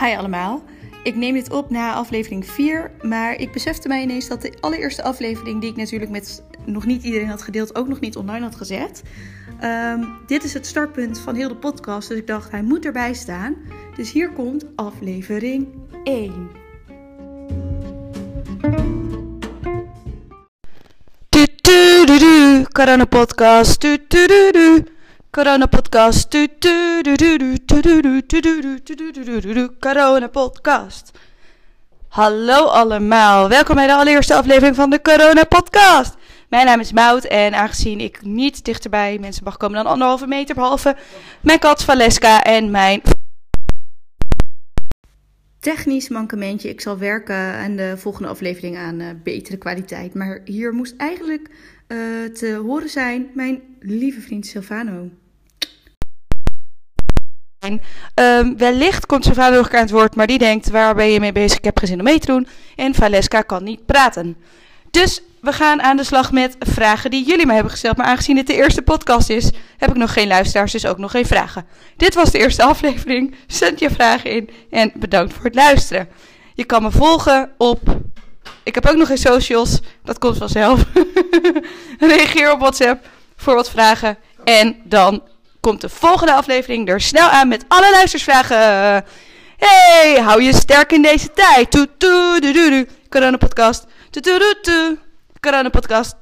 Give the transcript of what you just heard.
Hi allemaal. Ik neem dit op na aflevering 4, maar ik besefte mij ineens dat de allereerste aflevering, die ik natuurlijk met nog niet iedereen had gedeeld, ook nog niet online had gezet. Ehm, dit is het startpunt van heel de podcast, dus ik dacht hij moet erbij staan. Dus hier komt aflevering 1. Corona podcast. Corona podcast. Corona podcast. Hallo allemaal. Welkom bij de allereerste aflevering van de Corona podcast. Mijn naam is Mout en aangezien ik niet dichterbij mensen mag komen dan anderhalve meter, behalve mijn kat Valeska en mijn technisch mankementje. Ik zal werken aan de volgende aflevering aan uh, betere kwaliteit. Maar hier moest eigenlijk uh, te horen zijn mijn lieve vriend Silvano. Um, wellicht komt Silvano nog aan het woord, maar die denkt: waar ben je mee bezig? Ik heb geen zin om mee te doen. En Valeska kan niet praten. Dus we gaan aan de slag met vragen die jullie me hebben gesteld. Maar aangezien dit de eerste podcast is, heb ik nog geen luisteraars, dus ook nog geen vragen. Dit was de eerste aflevering. Zend je vragen in en bedankt voor het luisteren. Je kan me volgen op. Ik heb ook nog geen socials, dat komt vanzelf. Reageer op WhatsApp voor wat vragen. En dan komt de volgende aflevering er snel aan met alle luistersvragen. Hey, hou je sterk in deze tijd. Toet, toet, doe, doe. Corona podcast. Corona podcast.